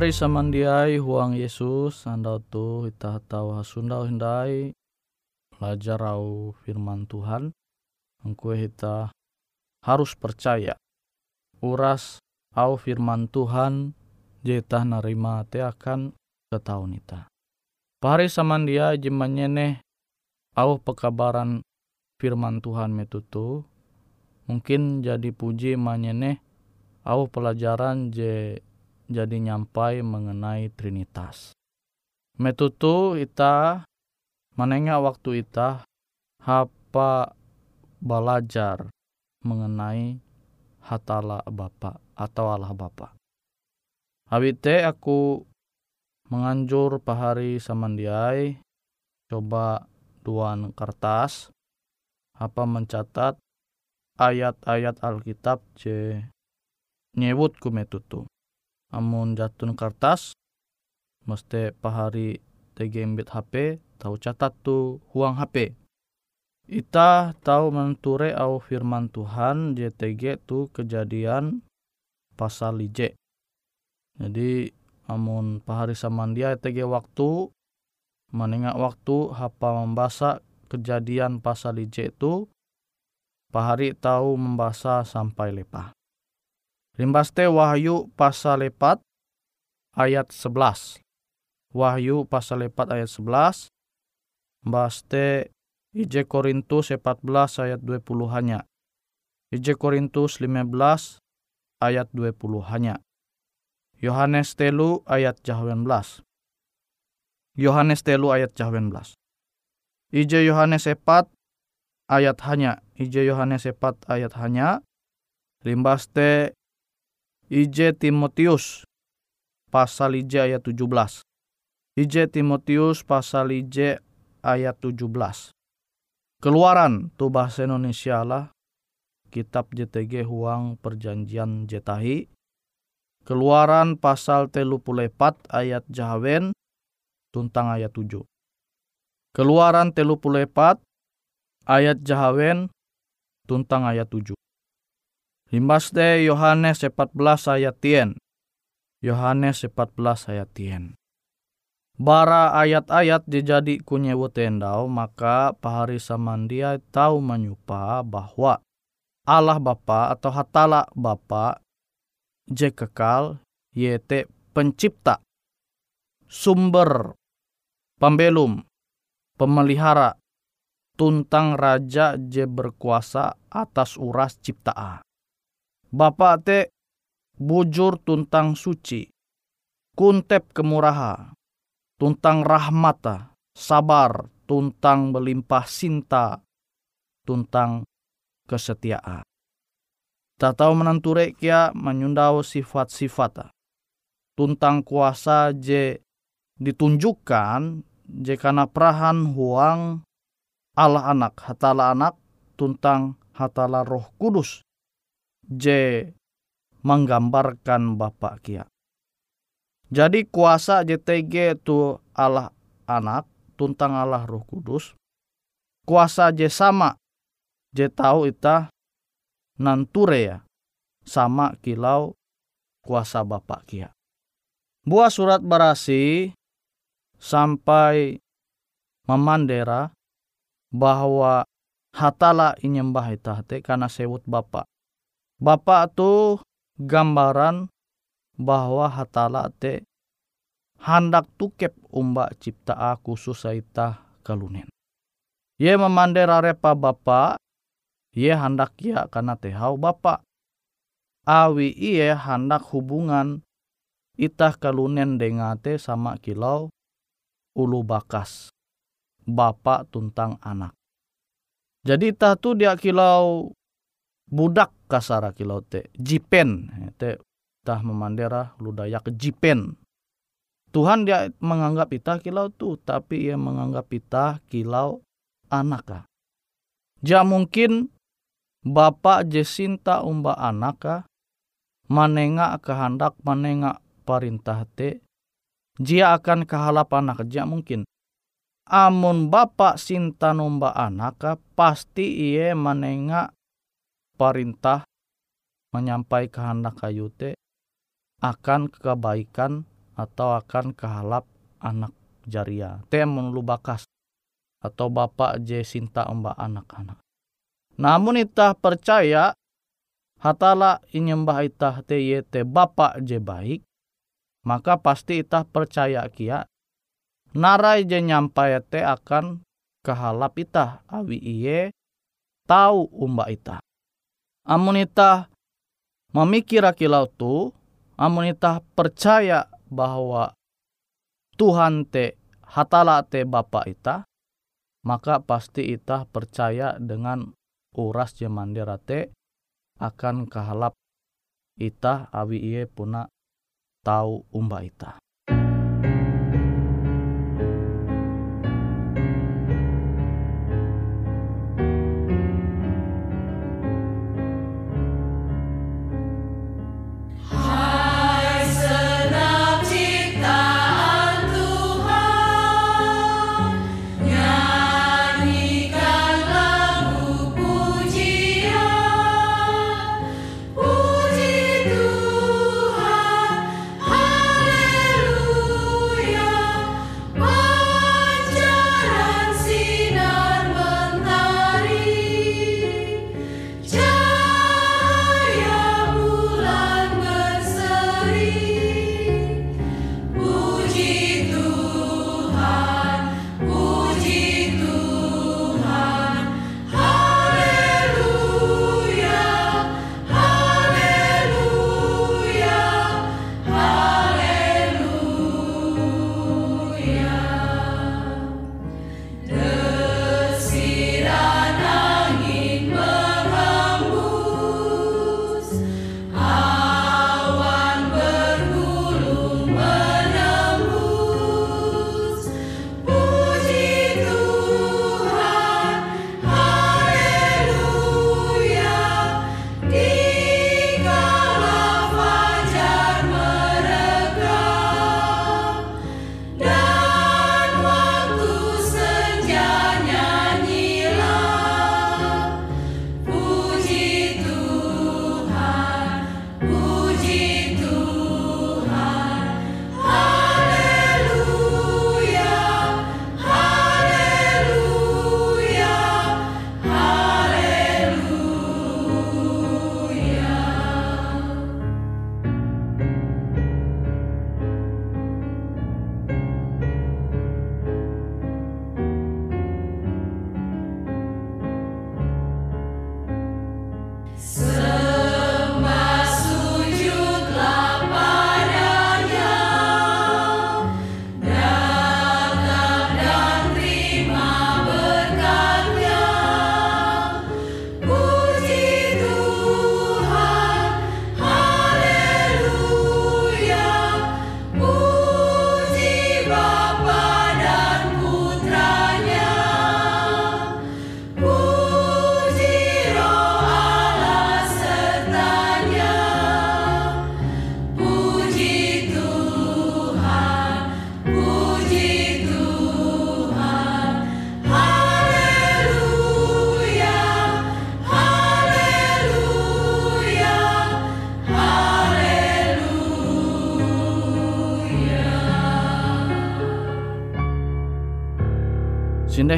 Pahari samandiai huang Yesus andau tu ita tahu hasundau hindai belajar au firman Tuhan engkue kita harus percaya. Uras au firman Tuhan jeta narima te akan ketahuan ita. Pahari samandia jemanyene au pekabaran firman Tuhan metutu. Mungkin jadi puji manyene au pelajaran je jadi nyampai mengenai Trinitas. Metutu ita manenga waktu ita hapa belajar mengenai hatala Bapa atau Allah Bapa. Habite aku menganjur pahari samandiai coba duan kertas apa mencatat ayat-ayat Alkitab je nyebut kumetutu amun jatun kertas mesti pahari tegembit HP tahu catat tu huang HP ita tahu menture au firman Tuhan JTG tu kejadian pasal IJ jadi amun pahari samandia TG waktu menengah waktu hapa membaca kejadian pasal IJ itu pahari tahu membaca sampai lepah Rimbaste Wahyu pasal 4 ayat 11. Wahyu pasal 4 ayat 11. Baste IJ Korintus 14 ayat 20 hanya. IJ Korintus 15 ayat 20 hanya. Yohanes telu ayat 18. Yohanes telu ayat 18. IJ Yohanes 4 ayat hanya. IJ Yohanes 4 ayat hanya. Rimbaste IJ Timotius pasal IJ ayat 17. IJ Timotius pasal IJ ayat 17. Keluaran tu bahasa Indonesia lah kitab JTG Huang Perjanjian Jetahi. Keluaran pasal telu pulepat ayat Jahawen tuntang ayat 7. Keluaran telu pulepat ayat Jahawen tuntang ayat 7. Limasde Yohanes 14 ayat tien. Yohanes 14 ayat tien. Bara ayat-ayat dijadi kunyewu tendau, maka pahari samandia tahu menyupa bahwa Allah Bapa atau Hatala Bapa je kekal yete pencipta sumber pembelum pemelihara tuntang raja je berkuasa atas uras ciptaan Bapa te bujur tuntang suci, kuntep kemuraha, tuntang rahmata, sabar, tuntang melimpah sinta, tuntang kesetiaan. Tak tahu menanture kia menyundau sifat-sifat tuntang kuasa je ditunjukkan je karena perahan huang Allah anak, hatala anak, tuntang hatala roh kudus J menggambarkan Bapak kia. Jadi kuasa JTG itu Allah anak, tuntang Allah roh kudus. Kuasa J sama, J tahu ita nanture ya, sama kilau kuasa Bapak kia. Buah surat berasi sampai memandera bahwa hatala inyembah itah karena sewut Bapak. Bapak tu gambaran bahwa hatala te hendak tukep umba cipta aku susaita kalunen. Ye memandera repa bapa, ye hendak ya karena tehau bapa. Awi iye hendak hubungan itah kalunen dengate sama kilau ulu bakas. Bapak tuntang anak. Jadi tah tu dia kilau budak kasara kilau te jipen. Te tah memandera ludaya ke jipen. Tuhan dia menganggap kita kilau tu tapi ia menganggap kita kilau anak Ja mungkin bapak jesinta umba anak manenga kehendak manenga perintah te jia akan kehalap anak. Ja mungkin. Amun bapak sinta numba anak pasti ia manenga perintah menyampai kehendak kayu te akan kebaikan atau akan kehalap anak jaria. Te menulu bakas atau bapak je sinta anak-anak. Namun itah percaya hatala inyembah itah te ye te bapak je baik, maka pasti itah percaya kia narai je nyampai te akan kehalap itah awi iye tahu umba itah. Amun itah memikir kilau tu, amun itah percaya bahwa Tuhan te hatala te Bapa ita, maka pasti ita percaya dengan uras jemandera te akan kehalap ita awi iye puna tahu umba ita.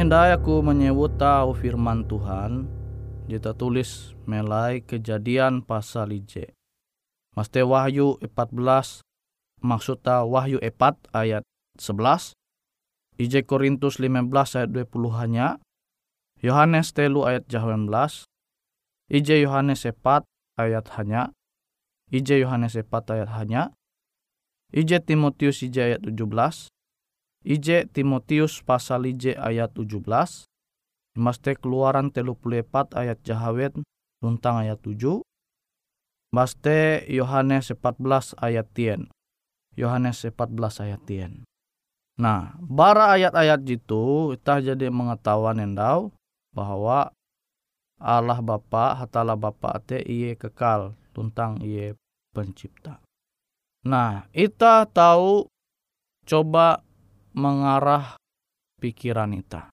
Sinda aku menyebut tahu firman Tuhan, kita tulis melai kejadian pasal ije. Maste Wahyu 14, maksudnya Wahyu 4 ayat 11, Ije Korintus 15 ayat 20 hanya, Yohanes telu ayat 18, Ije Yohanes 4 ayat hanya, Ije Yohanes 4 ayat hanya, Ije Timotius Ije ayat 17, Ije Timotius pasal Ije ayat 17. Maste keluaran telu ayat jahawet tuntang ayat 7. Maste Yohanes 14 ayat tien. Yohanes 14 ayat tien. Nah, bara ayat-ayat itu kita jadi mengetahuan endau bahwa Allah Bapa, hatala Bapa te iye kekal tuntang iye pencipta. Nah, kita tahu coba mengarah pikiran kita.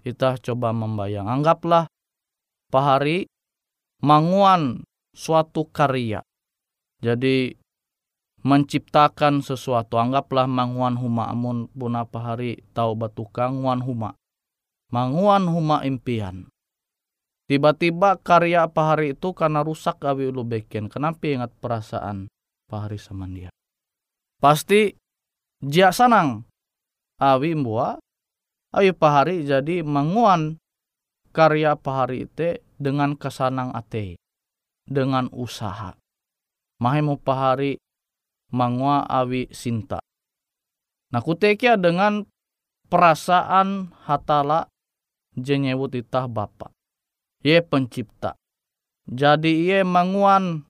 Kita coba membayang. Anggaplah pahari manguan suatu karya. Jadi menciptakan sesuatu. Anggaplah manguan huma amun pun apa hari tahu batukang nguan huma. Manguan huma impian. Tiba-tiba karya apa hari itu karena rusak awi ulu beken. Kenapa ingat perasaan apa hari sama dia? Pasti dia sanang. Awi mbua. Awi pahari jadi manguan karya pahari itu dengan kesanang ate. Dengan usaha. Mahemu pahari mangwa awi sinta. Nah kutekia dengan perasaan hatala jenyewut itah bapa. Ye pencipta. Jadi ye manguan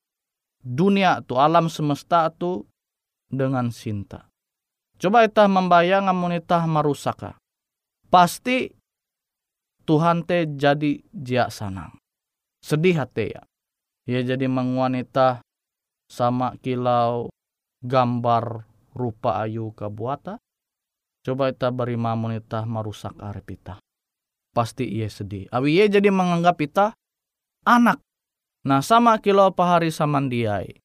dunia tu alam semesta tu dengan sinta. Coba itah membayang amun itah marusaka. Pasti Tuhan te jadi jia sanang. Sedih hati ya. Ia jadi menguan itah sama kilau gambar rupa ayu kabuata. Coba kita beri mamun ita marusak arep. Pasti ia sedih. Awi ia jadi menganggap ita anak. Nah sama kilo pahari samandiai.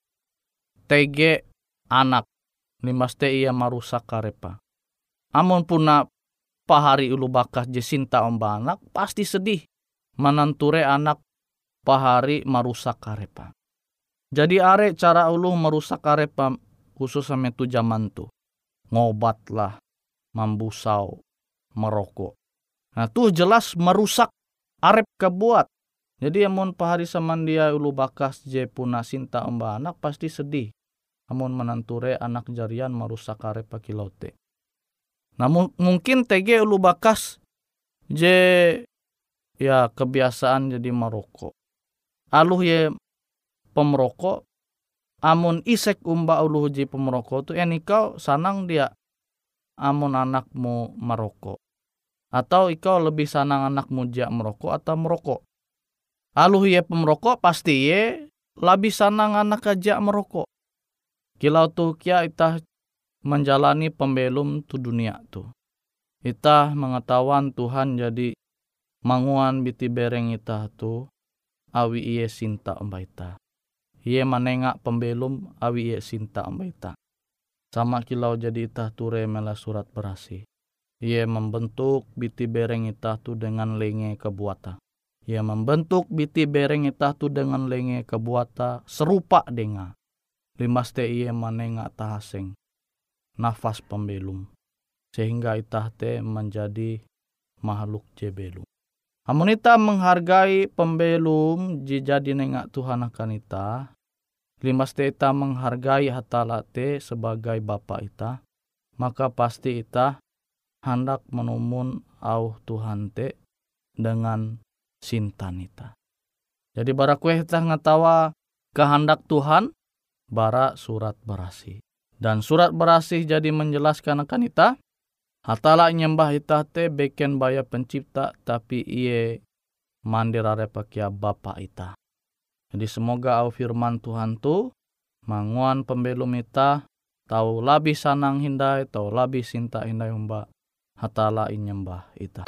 TG anak. Limaste ia marusak karepa. Amun puna pahari ulu bakas jesinta omba anak pasti sedih. Menanture anak pahari marusak karepa. Jadi are cara ulu merusak karepa khusus sama itu zaman tuh ngobat lah mambusau merokok nah tuh jelas merusak arep kebuat jadi amun pahari saman dia ulu bakas je puna sinta omba anak pasti sedih amun menanture anak jarian merusak arep pakilote namun mungkin TG ulu bakas je ya kebiasaan jadi merokok aluh ye pemerokok amun isek umba ulu ji pemerokok tu en ikau sanang dia amun anakmu merokok atau ikau lebih sanang anakmu jak merokok atau merokok aluh ye pemerokok pasti ye lebih sanang anak aja merokok kilau tu kia itah menjalani pembelum tu dunia tu itah mengetahuan Tuhan jadi manguan biti bereng itah tu awi iye sinta umbaita Ie manenga pembelum awi ie sinta ambaita. Sama kilau jadi itah ture mela surat berasi. Ie membentuk biti bereng itah tu dengan lenge kebuata. Ie membentuk biti bereng itah tu dengan lenge kebuata serupa denga. Limaste ie manenga tahaseng. Nafas pembelum. Sehingga itah te menjadi makhluk jebelum. Amun ita menghargai pembelum jadi nengak Tuhan akan ita, limas ita menghargai hatala te sebagai bapa ita, maka pasti ita hendak menumun au Tuhan te dengan sintan ita. Jadi bara kue ita ngetawa kehendak Tuhan, bara surat berasi. Dan surat berasi jadi menjelaskan akan ita, Hatala nyembah ita te beken baya pencipta tapi iye mandirare pakia bapa ita. Jadi semoga au firman Tuhan tu manguan pembelum ita tahu labih sanang hindai tahu labih sinta hindai umba hatala inyembah ita.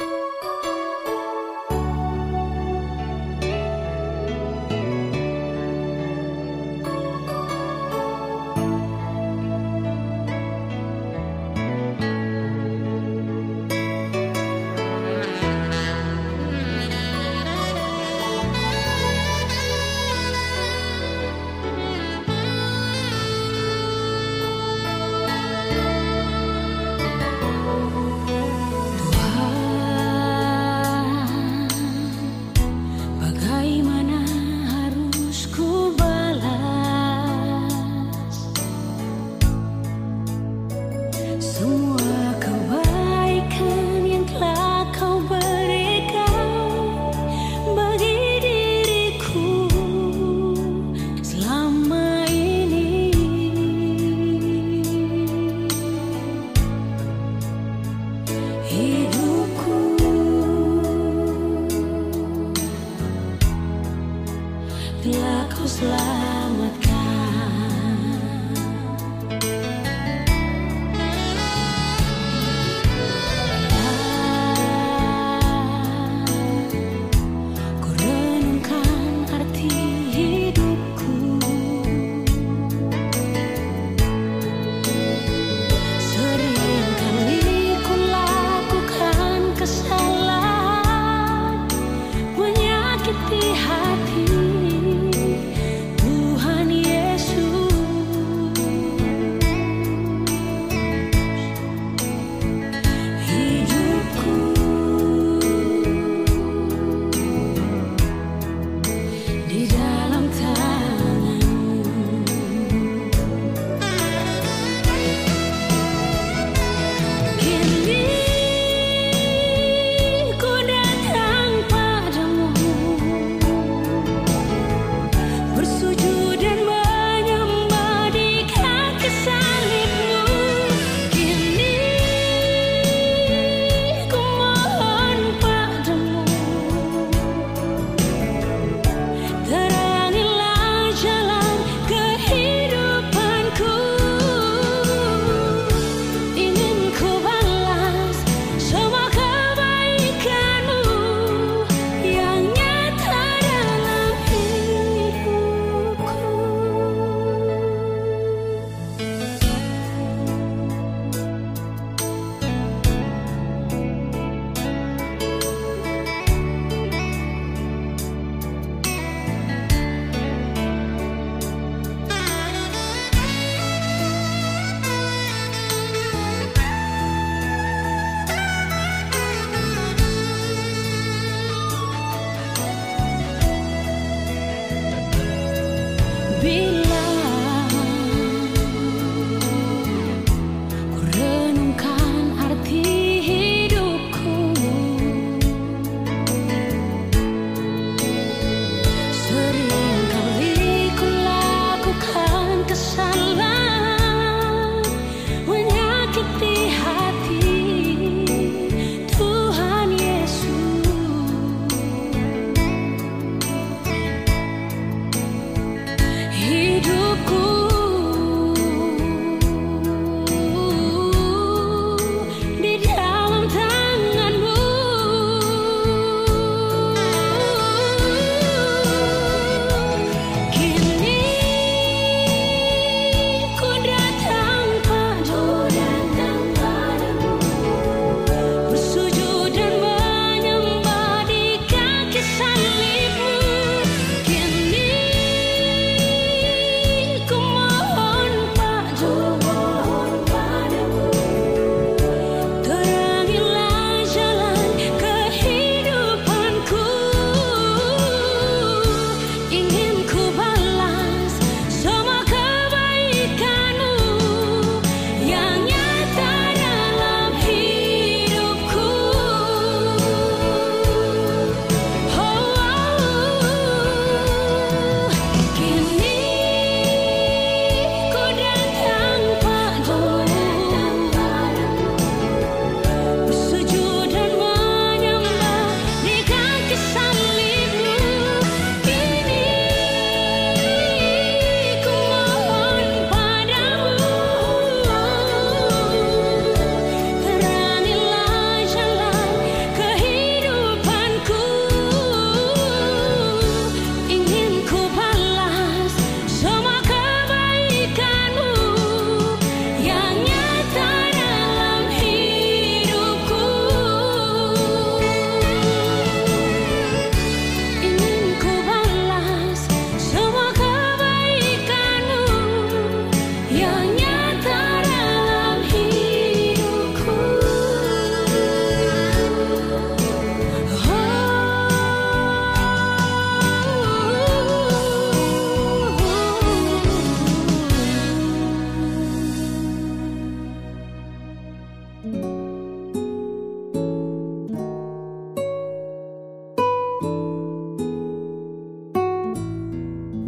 bila kau selalu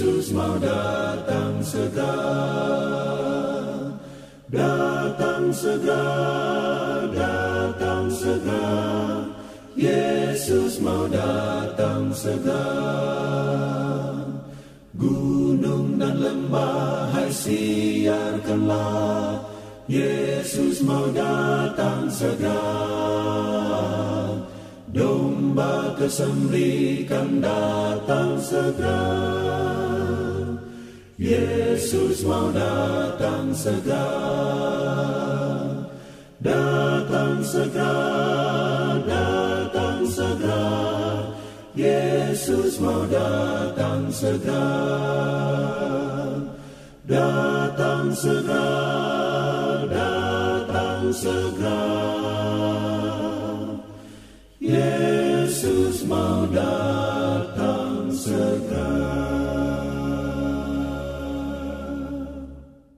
Yesus mau datang segera. Datang segera, datang segera. Yesus mau datang segera. Gunung dan lembah hai siarkanlah. Yesus mau datang segera. Domba kesembelikan datang segera Yesus mau datang segera Datang segera, datang segera, Yesus mau datang segera. Datang segera, datang segera.